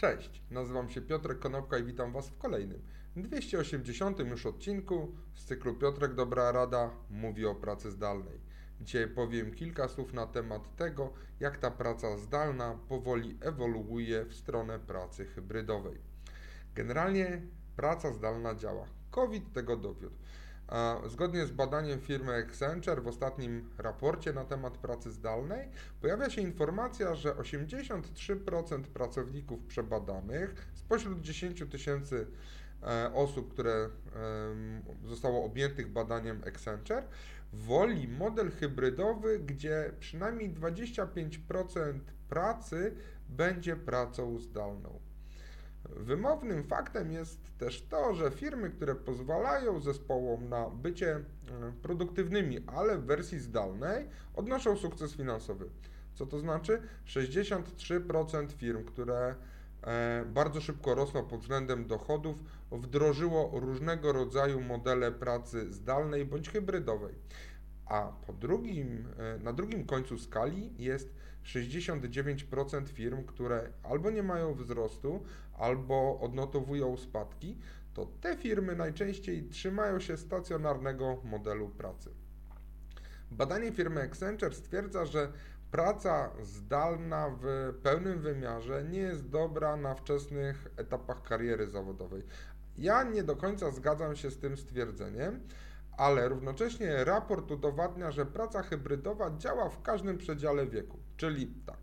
Cześć, nazywam się Piotrek Konopka i witam Was w kolejnym, 280 już odcinku z cyklu Piotrek Dobra Rada mówi o pracy zdalnej. Dzisiaj powiem kilka słów na temat tego, jak ta praca zdalna powoli ewoluuje w stronę pracy hybrydowej. Generalnie praca zdalna działa. COVID tego dowiódł. Zgodnie z badaniem firmy Accenture w ostatnim raporcie na temat pracy zdalnej pojawia się informacja, że 83% pracowników przebadanych spośród 10 tysięcy e, osób, które zostało objętych badaniem Accenture, woli model hybrydowy, gdzie przynajmniej 25% pracy będzie pracą zdalną. Wymownym faktem jest też to, że firmy, które pozwalają zespołom na bycie e, produktywnymi, ale w wersji zdalnej, odnoszą sukces finansowy. Co to znaczy? 63% firm, które e, bardzo szybko rosną pod względem dochodów, wdrożyło różnego rodzaju modele pracy zdalnej bądź hybrydowej. A po drugim, e, na drugim końcu skali jest 69% firm, które albo nie mają wzrostu, albo odnotowują spadki, to te firmy najczęściej trzymają się stacjonarnego modelu pracy. Badanie firmy Accenture stwierdza, że praca zdalna w pełnym wymiarze nie jest dobra na wczesnych etapach kariery zawodowej. Ja nie do końca zgadzam się z tym stwierdzeniem, ale równocześnie raport udowadnia, że praca hybrydowa działa w każdym przedziale wieku. Czyli tak,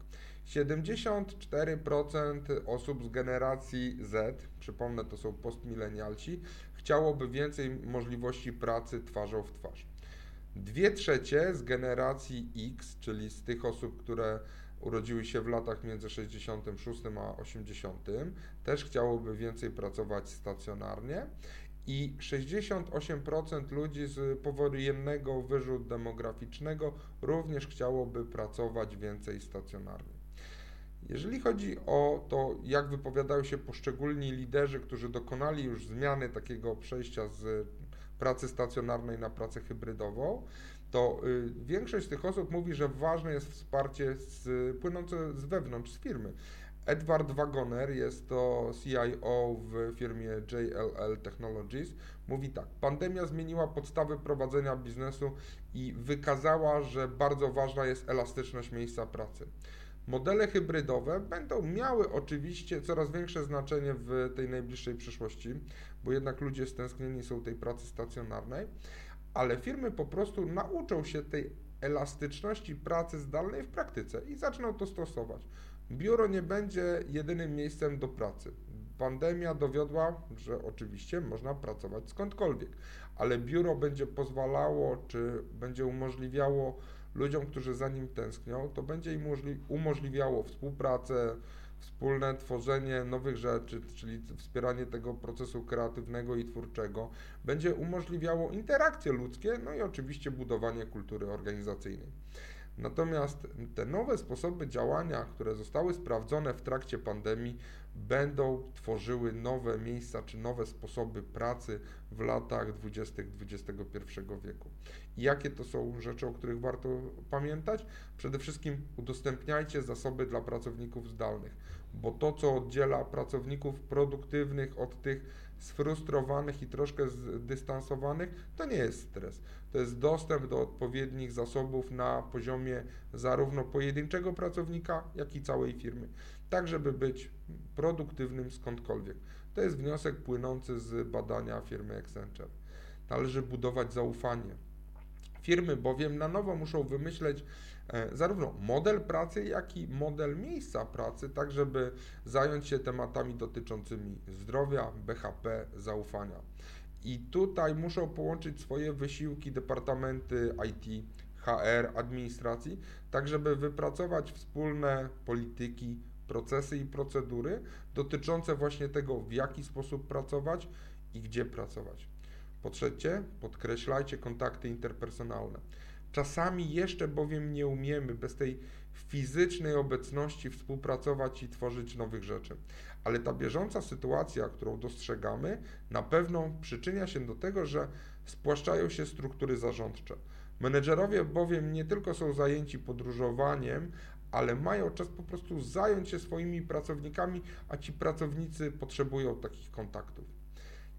74% osób z generacji Z, przypomnę, to są postmilenialci, chciałoby więcej możliwości pracy twarzą w twarz. Dwie trzecie z generacji X, czyli z tych osób, które urodziły się w latach między 66 a 80, też chciałoby więcej pracować stacjonarnie i 68% ludzi z powojennego wyżu demograficznego również chciałoby pracować więcej stacjonarnie. Jeżeli chodzi o to, jak wypowiadają się poszczególni liderzy, którzy dokonali już zmiany takiego przejścia z pracy stacjonarnej na pracę hybrydową, to y, większość z tych osób mówi, że ważne jest wsparcie z, płynące z wewnątrz, z firmy. Edward Wagoner, jest to CIO w firmie JLL Technologies, mówi tak: Pandemia zmieniła podstawy prowadzenia biznesu i wykazała, że bardzo ważna jest elastyczność miejsca pracy. Modele hybrydowe będą miały oczywiście coraz większe znaczenie w tej najbliższej przyszłości, bo jednak ludzie stęsknieni są tej pracy stacjonarnej, ale firmy po prostu nauczą się tej elastyczności pracy zdalnej w praktyce i zaczną to stosować. Biuro nie będzie jedynym miejscem do pracy. Pandemia dowiodła, że oczywiście można pracować skądkolwiek, ale biuro będzie pozwalało, czy będzie umożliwiało ludziom, którzy za nim tęsknią, to będzie im umożliwiało współpracę, wspólne tworzenie nowych rzeczy, czyli wspieranie tego procesu kreatywnego i twórczego, będzie umożliwiało interakcje ludzkie, no i oczywiście budowanie kultury organizacyjnej. Natomiast te nowe sposoby działania, które zostały sprawdzone w trakcie pandemii, będą tworzyły nowe miejsca czy nowe sposoby pracy w latach 20. XXI wieku. I jakie to są rzeczy, o których warto pamiętać? Przede wszystkim udostępniajcie zasoby dla pracowników zdalnych, bo to, co oddziela pracowników produktywnych od tych sfrustrowanych i troszkę zdystansowanych, to nie jest stres. To jest dostęp do odpowiednich zasobów na poziomie zarówno pojedynczego pracownika, jak i całej firmy, tak żeby być produktywnym skądkolwiek. To jest wniosek płynący z badania firmy Accenture. Należy budować zaufanie. Firmy bowiem na nowo muszą wymyśleć e, zarówno model pracy, jak i model miejsca pracy, tak żeby zająć się tematami dotyczącymi zdrowia, BHP, zaufania. I tutaj muszą połączyć swoje wysiłki departamenty IT, HR, administracji, tak żeby wypracować wspólne polityki, procesy i procedury dotyczące właśnie tego, w jaki sposób pracować i gdzie pracować. Po trzecie, podkreślajcie kontakty interpersonalne. Czasami jeszcze bowiem nie umiemy bez tej fizycznej obecności współpracować i tworzyć nowych rzeczy. Ale ta bieżąca sytuacja, którą dostrzegamy, na pewno przyczynia się do tego, że spłaszczają się struktury zarządcze. Menedżerowie bowiem nie tylko są zajęci podróżowaniem, ale mają czas po prostu zająć się swoimi pracownikami, a ci pracownicy potrzebują takich kontaktów.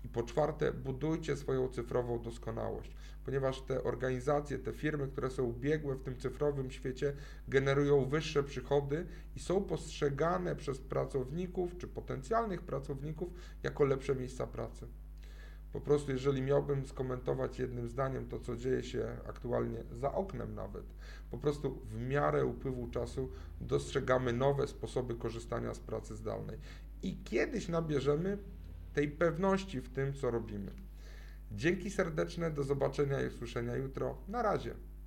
I po czwarte, budujcie swoją cyfrową doskonałość, ponieważ te organizacje, te firmy, które są biegłe w tym cyfrowym świecie, generują wyższe przychody i są postrzegane przez pracowników czy potencjalnych pracowników jako lepsze miejsca pracy. Po prostu, jeżeli miałbym skomentować jednym zdaniem to, co dzieje się aktualnie za oknem, nawet, po prostu w miarę upływu czasu dostrzegamy nowe sposoby korzystania z pracy zdalnej i kiedyś nabierzemy tej pewności w tym, co robimy. Dzięki serdeczne, do zobaczenia i usłyszenia jutro. Na razie.